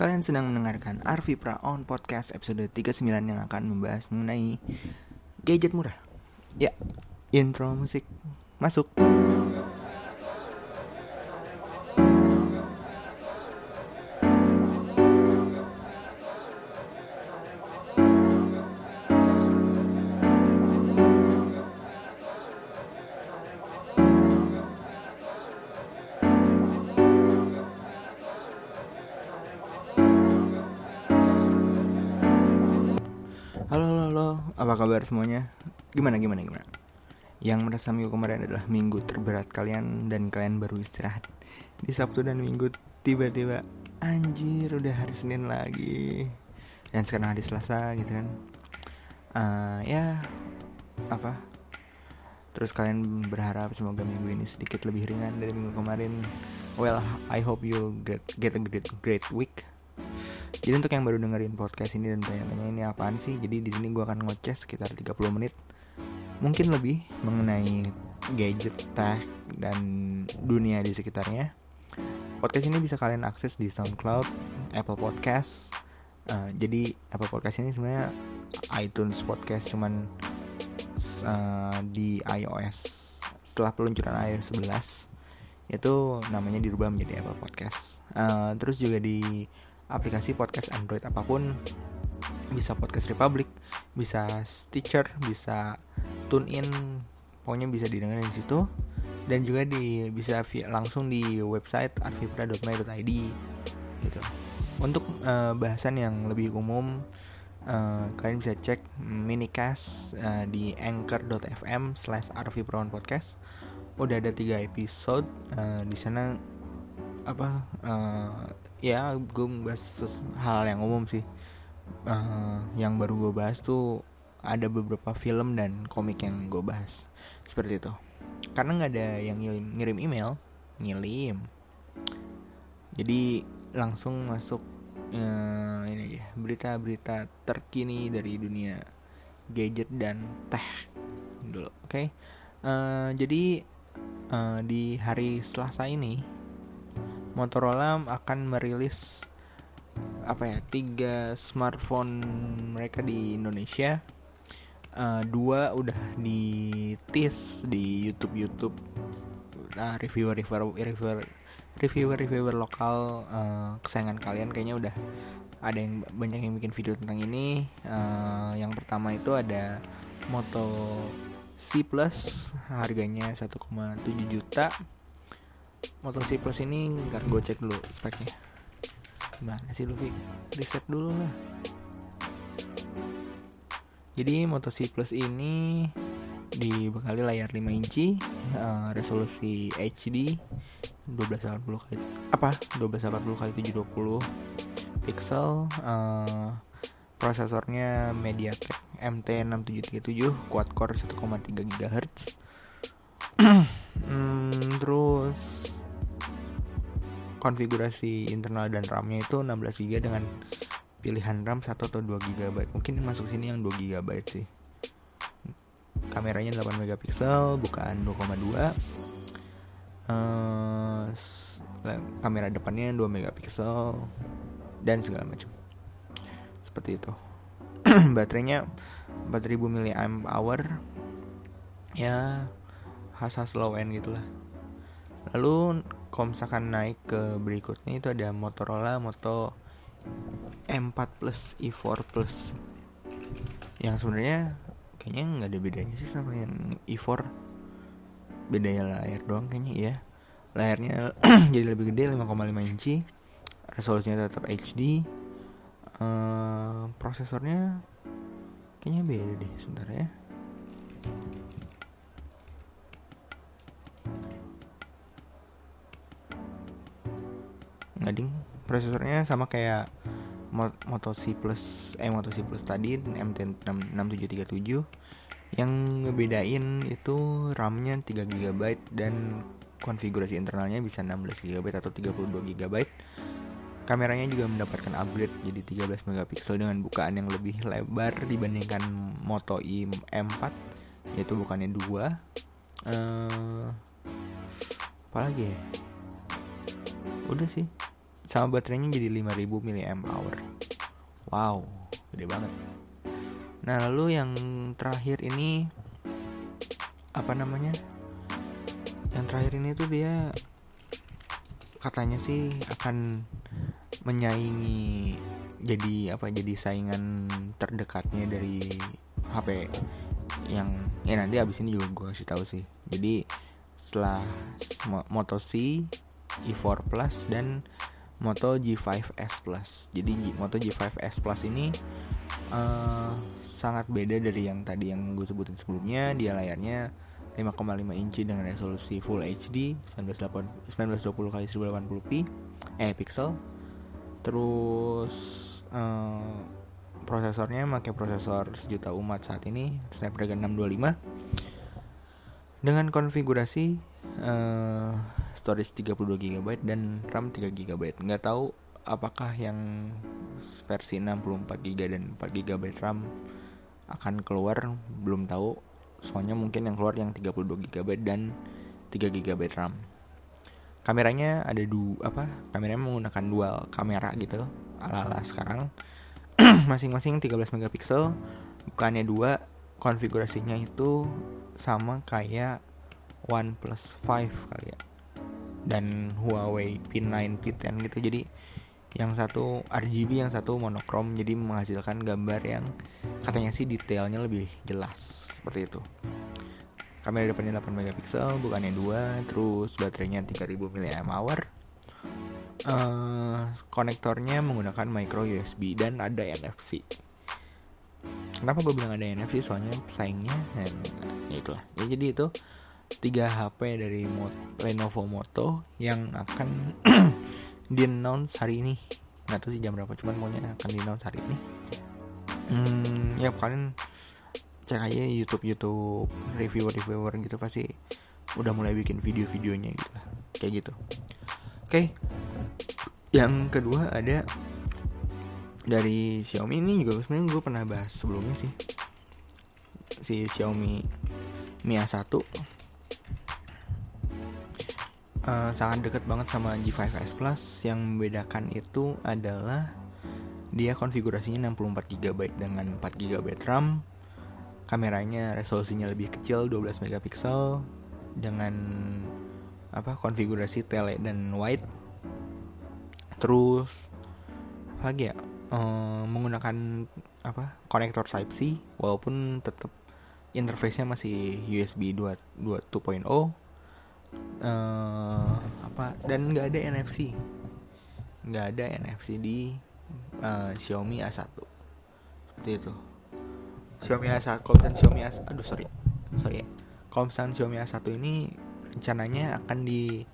Kalian sedang mendengarkan Arvi Pra on Podcast episode 39 yang akan membahas mengenai gadget murah. Ya, intro musik masuk. Halo, kabar semuanya? Gimana, gimana, gimana? Yang merasa minggu kemarin adalah minggu terberat kalian dan kalian baru istirahat. Di Sabtu dan Minggu tiba-tiba anjir udah hari Senin lagi dan sekarang hari Selasa gitu kan. Eh, ya apa? Terus kalian berharap semoga minggu ini sedikit lebih ringan dari minggu kemarin. Well, I hope you get get a great great week. Jadi untuk yang baru dengerin podcast ini dan tanya-tanya ini apaan sih? Jadi di sini gue akan ngoceh sekitar 30 menit. Mungkin lebih mengenai gadget, tech, dan dunia di sekitarnya. Podcast ini bisa kalian akses di SoundCloud, Apple Podcast. Eh, jadi Apple Podcast ini sebenarnya iTunes Podcast cuman eh, di iOS setelah peluncuran iOS 11 itu namanya dirubah menjadi Apple Podcast. Eh, terus juga di aplikasi podcast Android apa pun. Bisa podcast Republic, bisa Stitcher, bisa TuneIn, pokoknya bisa didengar di situ. Dan juga di bisa via, langsung di website arvipra.my.id gitu. Untuk eh, bahasan yang lebih umum eh, kalian bisa cek minicast eh, di anchor.fm slash podcast. Udah ada tiga episode eh, di sana apa eh, ya gue bahas ses- hal yang umum sih. Eh, yang baru gue bahas tuh ada beberapa film dan komik yang gue bahas. Seperti itu. Karena nggak ada yang ngirim, email ngirim jadi langsung masuk eh, ini aja berita-berita terkini dari dunia gadget dan tech dulu oke? Eh, jadi eh, di hari Selasa ini Motorola akan merilis apa ya tiga smartphone mereka di Indonesia. Eh, dua udah di tease di YouTube YouTube. Nah, reviewer reviewer reviewer reviewer reviewer lokal eh, kesayangan kalian kayaknya udah ada yang banyak yang bikin video tentang ini. Eh, yang pertama itu ada Moto C Plus harganya 1,7 juta Moto C Plus ini ntar gue cek dulu speknya. Gimana sih Luffy? Riset dulu lah. Jadi Moto C Plus ini dibekali layar 5 inci eh, Resolusi HD 1280 kali apa? 1280 kali 720 pixel eh, prosesornya MediaTek MT6737 quad core 1,3 GHz Hmm, terus konfigurasi internal dan RAM-nya itu 16 GB dengan pilihan RAM 1 atau 2 GB. Mungkin masuk sini yang 2 GB sih. Kameranya 8 megapiksel, bukaan 2,2. Eh, s- kamera depannya 2 megapiksel dan segala macam. Seperti itu. Baterainya 4000 mAh. Ya, khas-khas low end gitulah. Lalu kalau misalkan naik ke berikutnya itu ada Motorola Moto M4 Plus E4 Plus. Yang sebenarnya kayaknya nggak ada bedanya sih sama yang E4 bedanya layar doang kayaknya ya layarnya jadi lebih gede 5,5 inci. Resolusinya tetap HD Eh, prosesornya kayaknya beda deh sebentar ya nggak ding prosesornya sama kayak Mo- Moto C Plus eh Moto C Plus tadi MT 6737 yang ngebedain itu RAM-nya 3 GB dan konfigurasi internalnya bisa 16 GB atau 32 GB kameranya juga mendapatkan upgrade jadi 13 megapiksel dengan bukaan yang lebih lebar dibandingkan Moto i M4 yaitu bukannya dua. Eh apalagi ya? Udah sih sama baterainya jadi 5000 mAh wow gede banget. Nah lalu yang terakhir ini apa namanya? Yang terakhir ini tuh dia katanya sih akan menyaingi jadi apa jadi saingan terdekatnya dari HP yang ya nanti abis ini juga gue kasih tahu sih. Jadi setelah Moto C E4 Plus dan Moto G5S Plus. Jadi Moto G5S Plus ini uh, sangat beda dari yang tadi yang gue sebutin sebelumnya. Dia layarnya 5,5 inci dengan resolusi Full HD 1920 x 1080p eh pixel terus uh, prosesornya pakai prosesor sejuta umat saat ini Snapdragon 625 dengan konfigurasi uh, storage 32 GB dan RAM 3 GB nggak tahu apakah yang versi 64 GB dan 4 GB RAM akan keluar belum tahu. Soalnya mungkin yang keluar yang 32 GB dan 3 GB RAM. Kameranya ada dua apa kameranya menggunakan dual kamera gitu ala ala sekarang. Masing-masing 13 megapiksel bukannya dua konfigurasinya itu sama kayak OnePlus 5 kali ya dan Huawei P9 P10 gitu. Jadi yang satu RGB yang satu monokrom jadi menghasilkan gambar yang katanya sih detailnya lebih jelas. Seperti itu. Kamera depannya 8 megapiksel bukannya 2 terus baterainya 3000 mAh uh, konektornya menggunakan micro USB dan ada NFC kenapa gue bilang ada NFC soalnya pesaingnya dan ya itulah. Ya jadi itu tiga HP dari Lenovo Moto yang akan di announce hari ini. Nggak tahu sih jam berapa cuman maunya akan di announce hari ini. Hmm, ya kalian cek aja YouTube YouTube reviewer reviewer gitu pasti udah mulai bikin video-videonya gitu lah. Kayak gitu. Oke okay. yang kedua ada dari Xiaomi. Ini juga sebenarnya gue pernah bahas sebelumnya sih. Si Xiaomi Mi A1 uh, sangat dekat banget sama G5S Plus. Yang membedakan itu adalah dia konfigurasinya 64 GB dengan 4 GB RAM. Kameranya resolusinya lebih kecil 12 megapiksel dengan apa konfigurasi tele dan wide. Terus apa lagi ya? Ehm, menggunakan apa konektor Type C walaupun tetap interface-nya masih USB 2 2.0 uh, apa dan nggak ada NFC nggak ada NFC di uh, Xiaomi A1 seperti itu. Xiaomi A1 kalau misalnya Xiaomi A1 aduh sorry. Sorry ya. Misalnya Xiaomi A1 ini rencananya akan di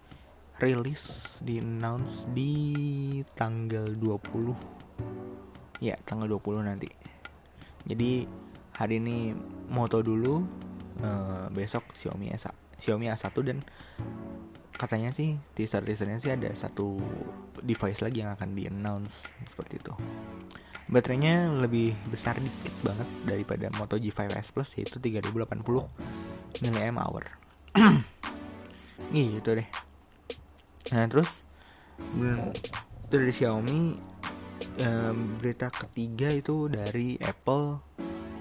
rilis di announce di tanggal 20 ya tanggal 20 nanti. Jadi hari ini moto dulu uh, besok Xiaomi A1 Xiaomi A1 dan katanya sih teaser teasernya sih ada satu device lagi yang akan di announce seperti itu. Baterainya lebih besar dikit banget daripada Moto G5S Plus yaitu 3080 mAh gitu deh. Nah terus dari Xiaomi um, berita ketiga itu dari Apple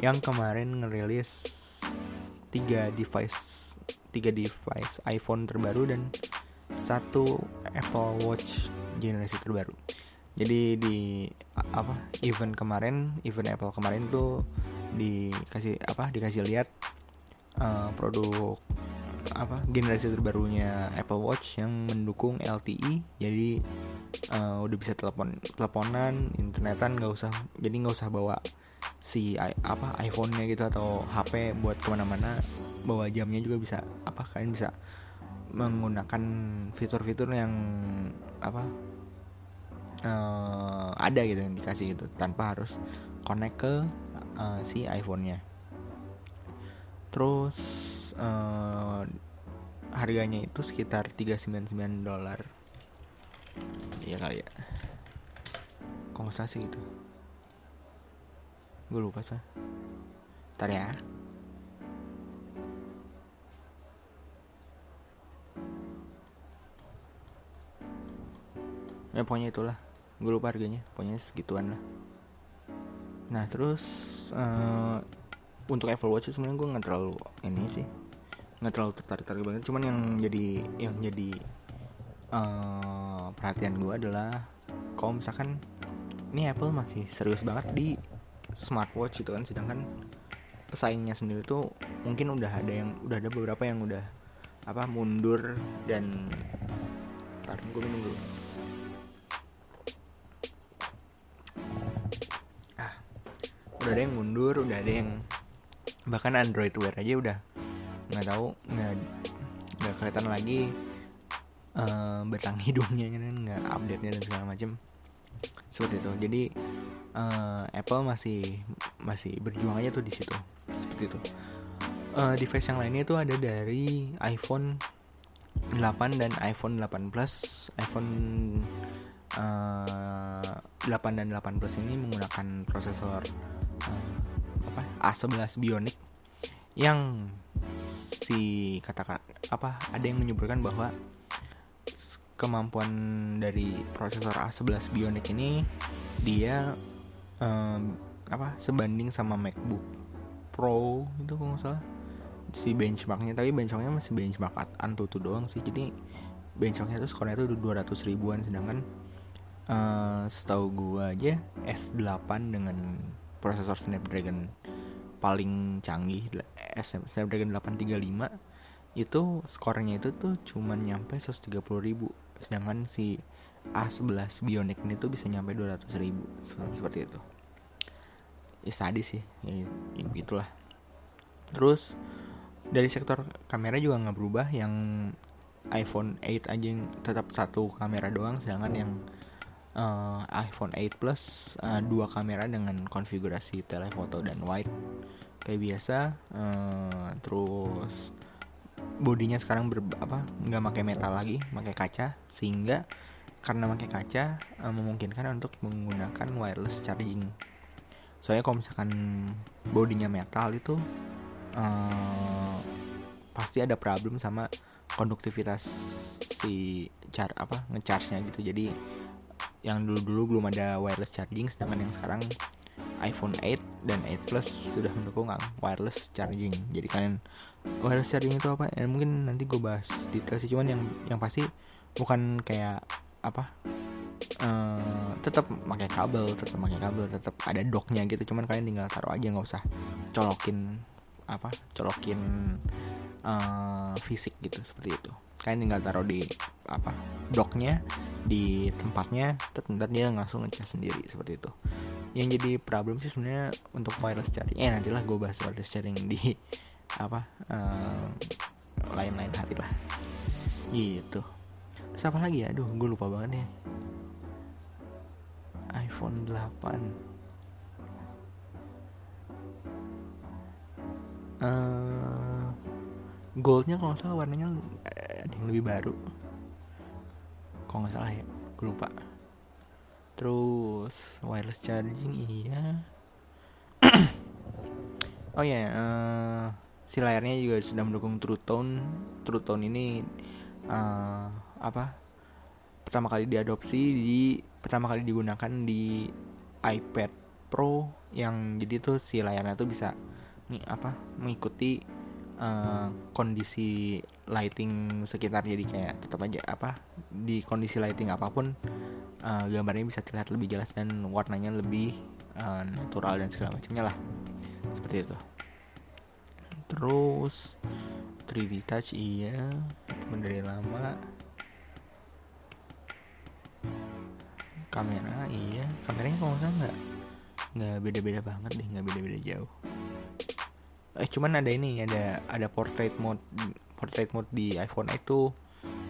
yang kemarin ngerilis tiga device tiga device iPhone terbaru dan satu Apple Watch generasi terbaru. Jadi di apa event kemarin event Apple kemarin tuh dikasih apa dikasih lihat uh, produk apa generasi terbarunya Apple Watch yang mendukung LTE jadi uh, udah bisa telepon teleponan internetan nggak usah jadi nggak usah bawa si apa iPhone-nya gitu atau HP buat ke mana-mana bawa jamnya juga bisa apa kalian bisa menggunakan fitur-fitur yang apa uh, ada gitu yang dikasih gitu tanpa harus connect ke uh, si iPhone-nya. Terus uh, harganya itu sekitar 399 dolar. Iya kali ya. Kok gitu. Gue lupa sih. Ntar ya. Ya pokoknya itulah. Gue lupa harganya. Pokoknya segituan lah. Nah terus uh, untuk Apple Watch sebenarnya gue nggak terlalu ini sih. Nggak terlalu tertarik tarik banget. Cuman yang jadi yang jadi uh, perhatian gue adalah kalau misalkan ini Apple masih serius banget di smartwatch gitu kan. Sedangkan pesaingnya sendiri tuh mungkin udah ada yang udah ada beberapa yang udah apa mundur dan ntar gue minum dulu udah ada yang mundur udah ada yang bahkan Android Wear aja udah nggak tahu nggak nggak kelihatan lagi uh, betang hidungnya kan nggak update nya dan segala macam seperti itu. Jadi uh, Apple masih masih berjuang aja tuh di situ. Seperti itu. Uh, device yang lainnya itu ada dari iPhone 8 dan iPhone 8 Plus iPhone uh, 8 dan 8 Plus ini menggunakan prosesor uh, apa A11 Bionic yang si kata apa ada yang menyebutkan bahwa kemampuan dari prosesor A11 Bionic ini dia um, apa sebanding sama MacBook Pro itu kalau nggak salah. Si benchmarknya tapi benchmarknya masih benchmark Antutu doang sih. Jadi benchmarknya itu skornya itu udah 200 ribuan sedangkan uh, setahu gua aja S8 dengan prosesor Snapdragon paling canggih Snapdragon 835 itu skornya itu tuh cuman nyampe 130 ribu. Sedangkan si A11 Bionic ini tuh bisa nyampe 200 ribu seperti itu. Ya tadi sih ya, ya begitulah. Terus dari sektor kamera juga nggak berubah yang iPhone 8 aja yang tetap satu kamera doang sedangkan yang uh, iPhone 8 Plus uh, dua kamera dengan konfigurasi telephoto dan wide kayak biasa. Uh, terus bodinya sekarang ber, apa nggak pakai metal lagi pakai kaca sehingga karena pakai kaca uh, memungkinkan untuk menggunakan wireless charging. Soalnya kalau misalkan bodinya metal itu uh, pasti ada problem sama konduktivitas si char apa ngecharge-nya gitu. Jadi yang dulu-dulu belum ada wireless charging sedangkan yang sekarang iPhone 8 dan 8 Plus sudah mendukung wireless charging. Jadi kalian wireless charging itu apa? Ya mungkin nanti gue bahas detail sih cuman yang yang pasti bukan kayak apa uh, tetap pakai kabel tetap pakai kabel tetap ada docknya gitu. Cuman kalian tinggal taruh aja nggak usah colokin apa colokin uh, fisik gitu seperti itu. Kalian tinggal taruh di apa docknya di tempatnya terus dia langsung ngecas sendiri seperti itu. Yang jadi problem sih sebenarnya untuk wireless charging eh nantilah gue bahas wireless charging di apa uh, lain-lain hari lah. Gitu. Terus apa lagi ya? Aduh gue lupa banget nih. iPhone 8 uh, goldnya kalau nggak salah warnanya ada yang lebih baru. Kalau nggak salah ya gue lupa. Terus wireless charging iya. Oh ya yeah, uh, si layarnya juga sudah mendukung True Tone. True Tone ini uh, apa pertama kali diadopsi di pertama kali digunakan di iPad Pro yang jadi tuh si layarnya tuh bisa nih apa mengikuti uh, kondisi lighting sekitar jadi kayak tetap aja apa di kondisi lighting apa pun uh, gambarnya bisa terlihat lebih jelas dan warnanya lebih uh, natural dan segala macamnya lah. Seperti itu. Terus 3D touch iya. Teman dari lama. Kamera iya. Kameranya kalau nggak nggak beda-beda banget deh nggak beda-beda jauh eh cuman ada ini ada ada portrait mode portrait mode di iPhone itu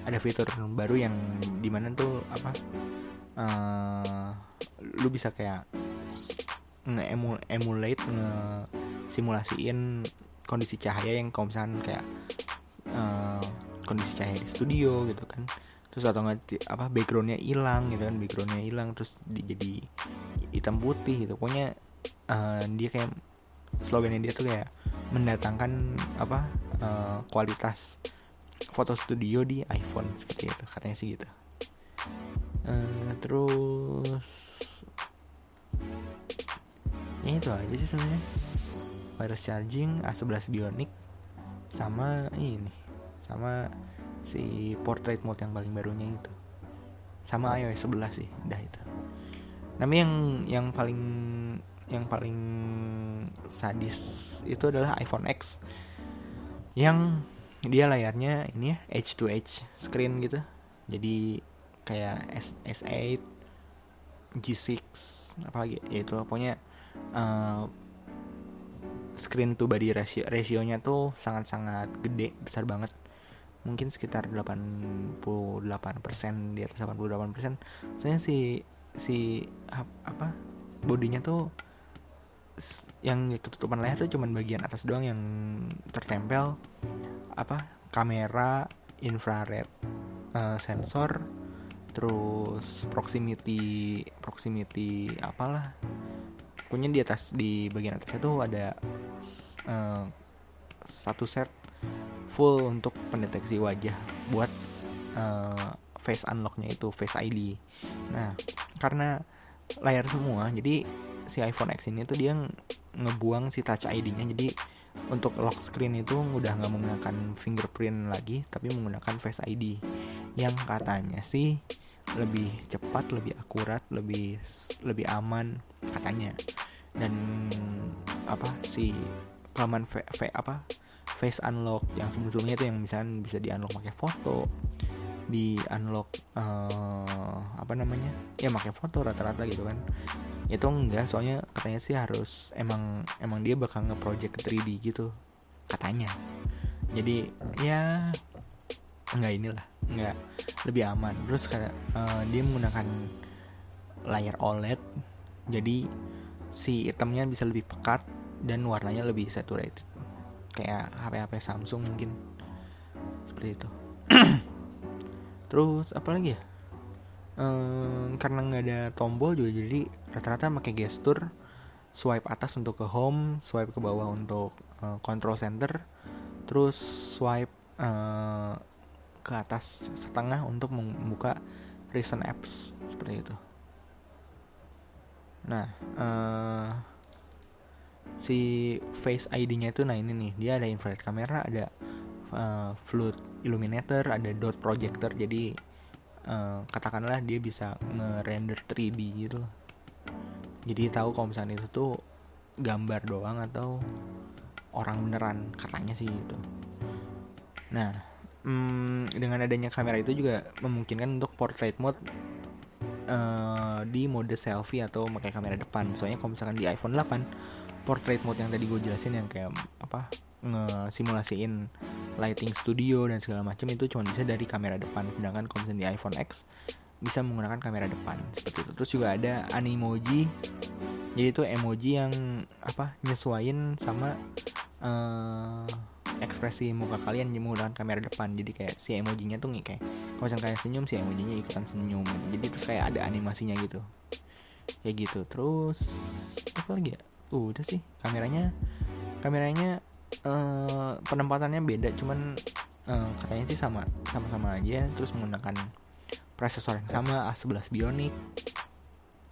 ada fitur baru yang di mana tuh apa uh, lu bisa kayak nge-emulate nge simulasiin kondisi cahaya yang kalau misalkan kayak uh, kondisi cahaya di studio gitu kan. Terus atau nggak apa backgroundnya hilang gitu kan backgroundnya hilang terus di, jadi hitam putih gitu. Pokoknya uh, dia kayak slogannya dia tuh kayak mendatangkan apa uh, kualitas foto studio di iPhone seperti itu. Katanya sih gitu. Uh, terus ya itu aja sih sebenarnya. Wireless charging A11 Bionic sama ini sama si portrait mode yang paling barunya itu. Sama iOS 11 sih udah itu. Tapi yang yang paling yang paling sadis itu adalah iPhone X. Yang dia layarnya ini ya edge to edge screen gitu. Jadi kayak S S8 G6 apalagi ya itu pokoknya uh, screen to body ratio rasionya tuh sangat-sangat gede besar banget. Mungkin sekitar 88% di atas 88% soalnya si si apa bodinya tuh yang ketutupan layar tuh cuman bagian atas doang yang tertempel. Apa? Kamera infrared uh, sensor terus proximity proximity apalah. Pokoknya di atas di bagian atasnya tuh ada uh, satu set full untuk pendeteksi wajah buat uh, face unlocknya itu face ID nah karena layar semua jadi si iPhone X ini tuh dia ngebuang si Touch ID-nya jadi untuk lock screen itu udah nggak menggunakan fingerprint lagi tapi menggunakan Face ID yang katanya sih lebih cepat, lebih akurat, lebih lebih aman katanya. Dan apa si kelaman apa face unlock yang sebelumnya itu yang misalnya bisa di unlock pakai foto, di unlock uh, apa namanya? Ya pakai foto rata-rata gitu kan itu enggak soalnya katanya sih harus emang emang dia bakal nge-project ke 3D gitu katanya. Jadi ya enggak inilah enggak lebih aman. Terus kayak uh, dia menggunakan layar OLED jadi si itemnya bisa lebih pekat dan warnanya lebih saturated. Kayak HP-HP Samsung mungkin. Seperti itu. Terus apa lagi ya ehm, karena nggak ada tombol juga jadi rata-rata pakai gestur swipe atas untuk ke home swipe ke bawah untuk uh, control center terus swipe uh, ke atas setengah untuk membuka recent apps seperti itu. Nah uh, si face ID-nya itu nah ini nih dia ada infrared kamera ada uh, flood illuminator ada dot projector jadi uh, katakanlah dia bisa nge-render 3D gitu loh. Jadi tahu kalau misalnya itu tuh gambar doang atau orang beneran katanya sih gitu. Nah hmm, dengan adanya kamera itu juga memungkinkan untuk portrait mode uh, di mode selfie atau pakai kamera depan. Soalnya kalau misalkan di iPhone 8 portrait mode yang tadi gue jelasin yang kayak apa ngesimulasiin lighting studio dan segala macam itu cuma bisa dari kamera depan. Sedangkan kalau misalnya di iPhone X bisa menggunakan kamera depan. Seperti itu. Terus juga ada animoji. Jadi itu emoji yang apa nyesuaiin sama uh, ekspresi muka kalian menggunakan kamera depan. Jadi kayak si emojinya tuh nih kayak kalau misalnya kalian senyum si emojinya ikutan senyum. Jadi terus kayak ada animasinya gitu. Kayak gitu. Terus apa lagi ya? Uh, udah sih kameranya kameranya uh, penempatannya beda cuman uh, katanya sih sama sama-sama aja terus menggunakan prosesor yang sama A11 Bionic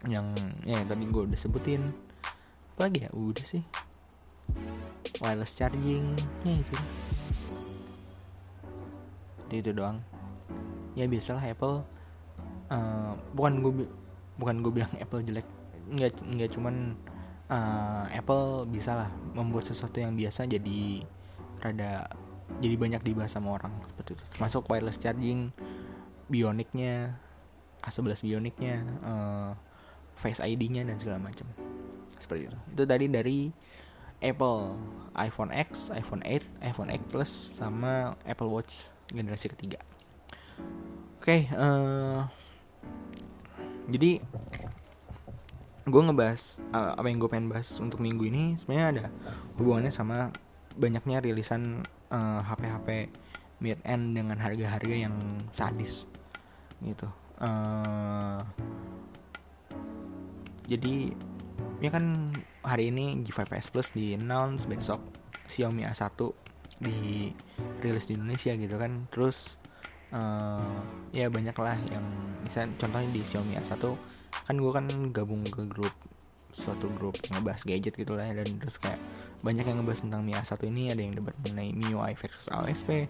yang ya yang tadi gue udah sebutin. Apa lagi ya? Udah sih. Wireless charging ya itu. Itu, itu doang. Ya biasalah Apple uh, bukan gue bukan gue bilang Apple jelek. Nggak nggak cuman uh, Apple bisa lah membuat sesuatu yang biasa jadi rada jadi banyak dibahas sama orang seperti itu. Termasuk wireless charging bionicnya A11 bionicnya uh, face ID-nya dan segala macam. Seperti itu. Itu tadi dari Apple iPhone X, iPhone 8, iPhone X Plus sama Apple Watch generasi ketiga. Oke, okay, uh, jadi gue ngebahas uh, apa yang gue pengen bahas untuk minggu ini sebenarnya ada hubungannya sama banyaknya rilisan uh, eh, HP-HP mid end dengan harga-harga yang sadis gitu. Uh, jadi ya kan hari ini G5S Plus di announce besok Xiaomi A1 di rilis di Indonesia gitu kan. Terus uh, ya banyak lah yang misalnya contohnya di Xiaomi A1 kan gue kan gabung ke grup suatu grup ngebahas gadget gitu lah dan terus kayak banyak yang ngebahas tentang Mi A1 ini ada yang debat mengenai MIUI versus AOSP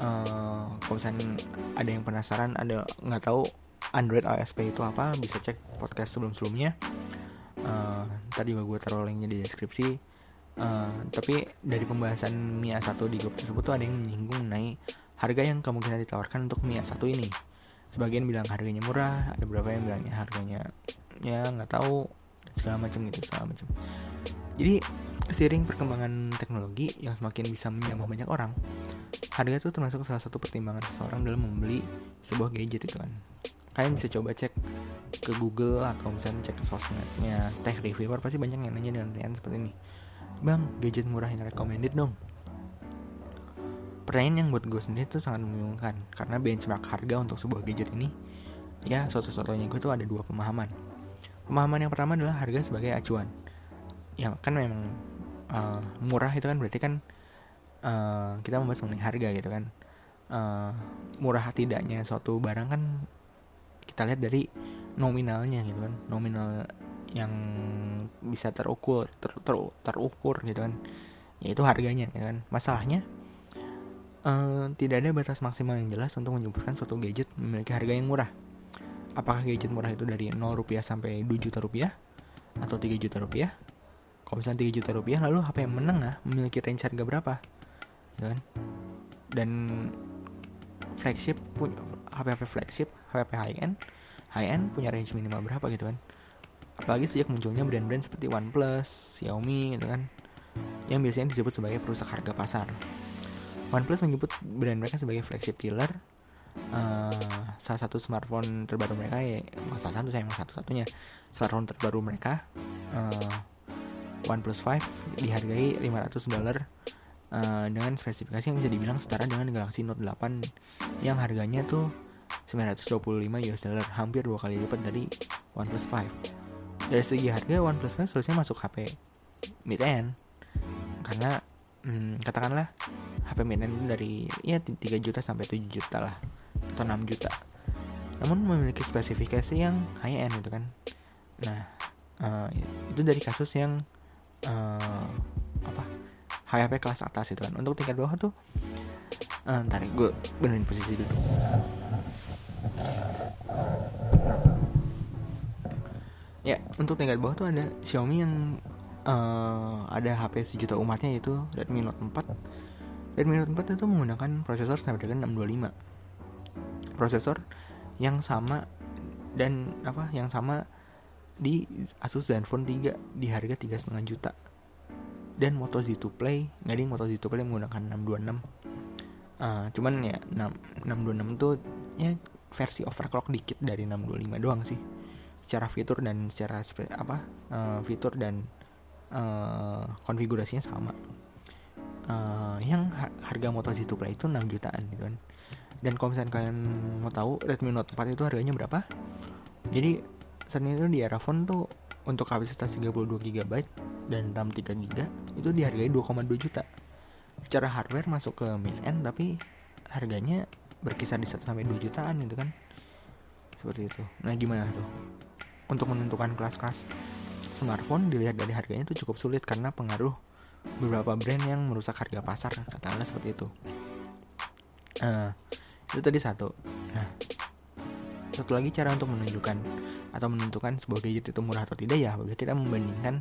uh, kalau misalnya ada yang penasaran ada nggak tahu Android AOSP itu apa bisa cek podcast sebelum sebelumnya uh, tadi juga gue taruh linknya di deskripsi. Uh, tapi dari pembahasan Mi A1 di grup tersebut tuh ada yang menyinggung mengenai harga yang kemungkinan ditawarkan untuk Mi A1 ini sebagian bilang harganya murah ada beberapa yang bilangnya harganya ya nggak tahu segala macam gitu segala macam. Jadi seiring perkembangan teknologi yang semakin bisa menjamah banyak orang harga itu termasuk salah satu pertimbangan seseorang dalam membeli sebuah gadget itu kan. Kalian bisa coba cek ke Google atau misalnya cek ke sosmednya tech reviewer pasti banyak yang nanya dengan pertanyaan seperti ini. Bang gadget murah yang recommended dong pertanyaan yang buat gue sendiri itu sangat membingungkan karena benchmark harga untuk sebuah gadget ini ya satu-satunya gue tuh ada dua pemahaman Pemahaman yang pertama adalah harga sebagai acuan. Ya kan memang uh, murah itu kan berarti kan uh, kita membahas mengenai harga gitu kan. Uh, murah tidaknya suatu barang kan kita lihat dari nominalnya gitu kan. Nominal yang bisa terukur ter, ter, terukur gitu kan. Yaitu harganya gitu kan. Masalahnya uh, tidak ada batas maksimal yang jelas untuk menyebutkan suatu gadget memiliki harga yang murah. Apakah gadget murah itu dari 0 rupiah sampai 2 juta rupiah? Atau 3 juta rupiah? Kalau misalnya 3 juta rupiah lalu HP yang menengah memiliki range harga berapa? Ya kan? Dan flagship punya HP-HP flagship HP high end high end punya range minimal berapa gitu kan? Apalagi sejak munculnya brand-brand seperti OnePlus, Xiaomi gitu kan? Yang biasanya disebut sebagai perusak harga pasar OnePlus menyebut brand mereka sebagai flagship killer uh, salah satu smartphone terbaru mereka ya salah satu saya emang satu-satunya smartphone terbaru mereka. Uh, OnePlus 5 dihargai 500 dolar uh, dengan spesifikasi yang bisa dibilang setara dengan Galaxy Note 8 yang harganya tuh 925 US dollar hampir dua kali lipat dari OnePlus 5 dari segi harga OnePlus 5 seharusnya masuk HP mid end karena hmm, katakanlah HP mid end dari ya 3 juta sampai 7 juta lah atau 6 juta. Namun memiliki spesifikasi yang high end gitu kan. Nah uh, itu dari kasus yang uh, apa HP kelas atas itu kan. Untuk tingkat bawah tuh uh, ntar gue benerin posisi duduk ya untuk tingkat bawah tuh ada Xiaomi yang uh, ada HP sejuta umatnya yaitu Redmi Note 4 Redmi Note 4 itu menggunakan prosesor Snapdragon 625 prosesor yang sama dan apa yang sama di Asus Zenfone 3 di harga tiga setengah juta. Dan Moto Z2 Play nggak ding Moto Z2 Play menggunakan 626 uh, cuman ya 6, 626 tuh ya versi overclock dikit dari 625 doang sih. Secara fitur dan secara apa uh, fitur dan uh, konfigurasinya sama uh, yang harga Moto Z2 Play itu 6 jutaan gitu kan. Dan kalau misalnya kalian mau tahu Redmi Note 4 itu harganya berapa? Jadi saat ini tuh di era phone tuh untuk kapasitas 32 GB dan RAM 3 GB itu dihargai 2,2 juta. Secara hardware masuk ke mid end tapi harganya berkisar di 1 sampai 2 jutaan gitu kan. Seperti itu. Nah gimana tuh? Untuk menentukan kelas-kelas smartphone dilihat dari harganya itu cukup sulit karena pengaruh beberapa brand yang merusak harga pasar katakanlah seperti itu. Uh, itu tadi satu. Nah satu lagi cara untuk menunjukkan atau menentukan sebuah gadget itu murah atau tidak ya apabila kita membandingkan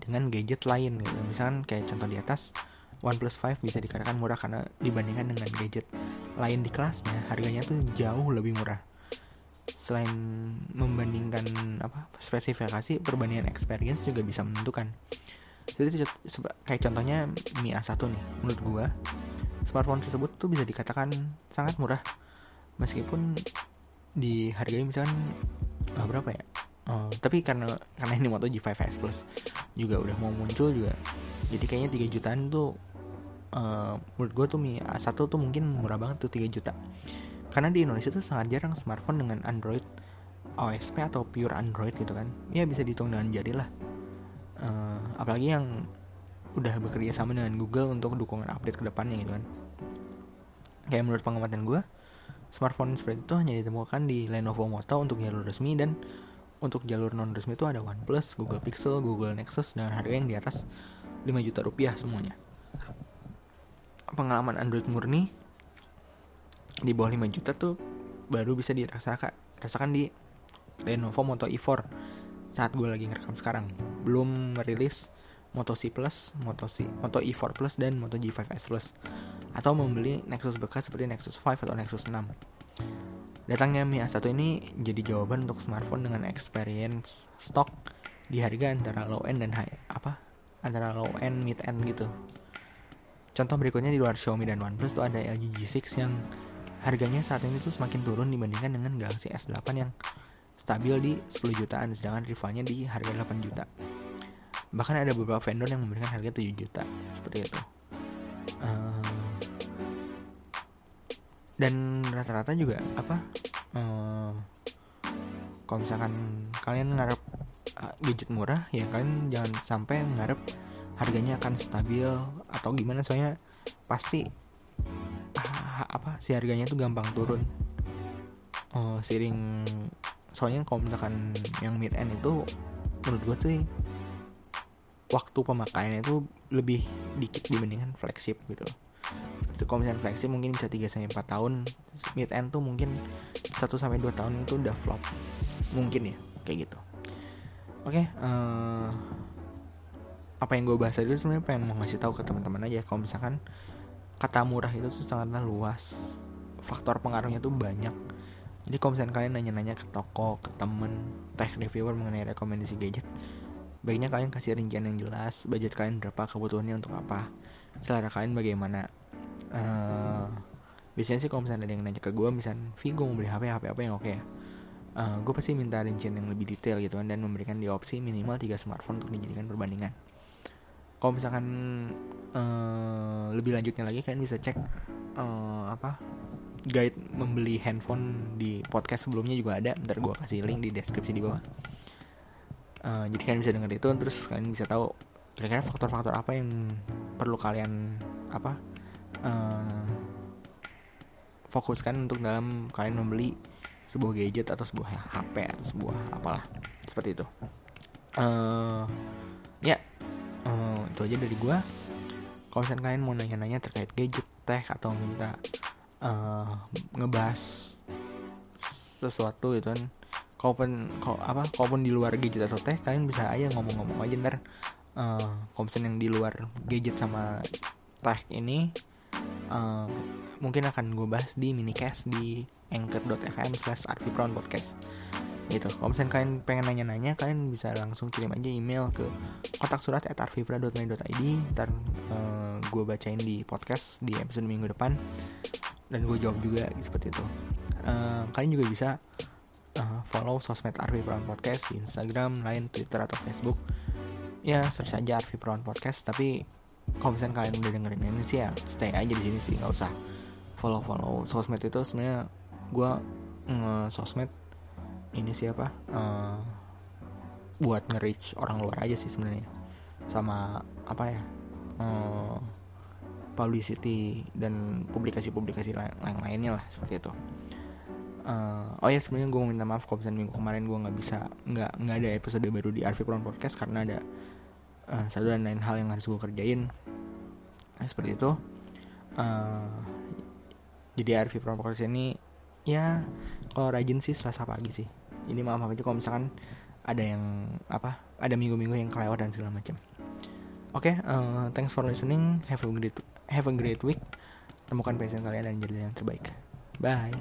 dengan gadget lain gitu. Misalkan kayak contoh di atas OnePlus 5 bisa dikatakan murah karena dibandingkan dengan gadget lain di kelasnya harganya tuh jauh lebih murah. Selain membandingkan apa spesifikasi perbandingan experience juga bisa menentukan jadi kayak contohnya Mi A1 nih menurut gua. Smartphone tersebut tuh bisa dikatakan sangat murah. Meskipun dihargai misalkan uh, berapa ya? Uh, tapi karena karena ini Moto G5S Plus juga udah mau muncul juga. Jadi kayaknya 3 jutaan tuh uh, menurut gue tuh Mi A1 tuh mungkin murah banget tuh 3 juta. Karena di Indonesia tuh sangat jarang smartphone dengan Android OSP atau pure Android gitu kan. Ya bisa dihitung dengan jari lah uh, apalagi yang udah bekerja sama dengan Google untuk dukungan update ke depannya gitu kan kayak menurut pengamatan gue smartphone seperti itu hanya ditemukan di Lenovo Moto untuk jalur resmi dan untuk jalur non resmi itu ada OnePlus, Google Pixel, Google Nexus dengan harga yang di atas 5 juta rupiah semuanya. Pengalaman Android murni di bawah 5 juta tuh baru bisa dirasakan rasakan di Lenovo Moto E4 saat gue lagi ngerekam sekarang belum merilis Moto C Plus, Moto C, Moto E4 Plus dan Moto G5S Plus atau membeli Nexus bekas seperti Nexus 5 atau Nexus 6. Datangnya Mi A1 ini jadi jawaban untuk smartphone dengan experience stock di harga antara low end dan high apa? Antara low end, mid end gitu. Contoh berikutnya di luar Xiaomi dan OnePlus tuh ada LG G6 yang harganya saat ini tuh semakin turun dibandingkan dengan Galaxy S8 yang stabil di 10 jutaan sedangkan rivalnya di harga 8 juta. Bahkan ada beberapa vendor yang memberikan harga 7 juta seperti itu. Uh, dan rata-rata juga apa uh, kalau misalkan kalian ngarep uh, gadget murah ya kalian jangan sampai ngarep harganya akan stabil atau gimana. Soalnya pasti apa si harganya tuh gampang turun. Uh, seiring soalnya kalau misalkan yang mid end itu menurut gue sih waktu pemakaiannya itu lebih dikit dibandingkan flagship gitu. Itu kalau misalnya flagship mungkin bisa 3 sampai 4 tahun. Mid end tuh mungkin 1 sampai 2 tahun itu udah flop. Mungkin ya kayak gitu. Oke okay, uh, eh, apa yang gue bahas tadi sebenarnya pengen mau ngasih tahu ke teman-teman aja. Kalau misalkan kata murah itu tuh sangatlah luas. Faktor pengaruhnya tuh banyak jadi kalau misalnya kalian nanya-nanya ke toko ke temen tech reviewer mengenai rekomendasi gadget baiknya kalian kasih rincian yang jelas budget kalian berapa kebutuhannya untuk apa selera kalian bagaimana. Uh, biasanya sih kalau misalnya ada yang nanya ke gue misalnya Vi mau beli HP HP apa yang oke okay ya? Uh, eh, gue pasti minta rincian yang lebih detail gitu kan dan memberikan di opsi minimal 3 smartphone untuk dijadikan perbandingan. Kalau misalkan uh, lebih lanjutnya lagi kalian bisa cek uh, apa guide membeli handphone di podcast sebelumnya juga ada. Ntar gue kasih link di deskripsi di bawah. Uh, jadi kalian bisa dengar itu terus kalian bisa tahu kira-kira faktor-faktor apa yang perlu kalian apa uh, fokuskan untuk dalam kalian membeli sebuah gadget atau sebuah HP atau sebuah apalah. Seperti itu. Uh, ya uh, itu aja dari gue kalau misalnya kalian mau nanya-nanya terkait gadget tech atau minta uh, ngebahas sesuatu itu kan. Kalaupun kau apa kalaupun di luar gadget atau tech kalian bisa aja ngomong-ngomong aja ntar. Uh, kalau misalnya yang di luar gadget sama tech ini uh, mungkin akan gue bahas di minicast di anchor.fm slash podcast. Gitu. Kalau kalian pengen nanya-nanya kalian bisa langsung kirim aja email ke kotak surat at arvipra.my.id ntar uh, eh, gue bacain di podcast di episode minggu depan dan gue jawab juga seperti itu. Uh, kalian juga bisa uh, follow sosmed Arvi Prawan Podcast di Instagram, lain Twitter atau Facebook. Ya search aja Arvi Prawan Podcast. Tapi kalau misalnya kalian udah dengerin ini sih ya stay aja di sini sih nggak usah follow follow sosmed itu. Sebenarnya gue sosmed ini siapa uh, buat nge-reach orang luar aja sih sebenarnya. Sama apa ya publicity dan publikasi-publikasi lain, lain lainnya lah seperti itu. Uh, oh ya sebenarnya gue mau minta maaf kalau misalnya minggu kemarin gue nggak bisa nggak nggak ada episode baru di Arvi Pro Podcast karena ada uh, satu dan lain hal yang harus gue kerjain. Nah, seperti itu. Uh, jadi Arvi Pro Podcast ini ya kalau rajin sih selasa pagi sih. Ini maaf aja kalau misalkan ada yang apa ada minggu-minggu yang kelewat dan segala macam. Oke okay, uh, thanks for listening. Have a great have a great week. Temukan passion kalian dan jadi yang terbaik. Bye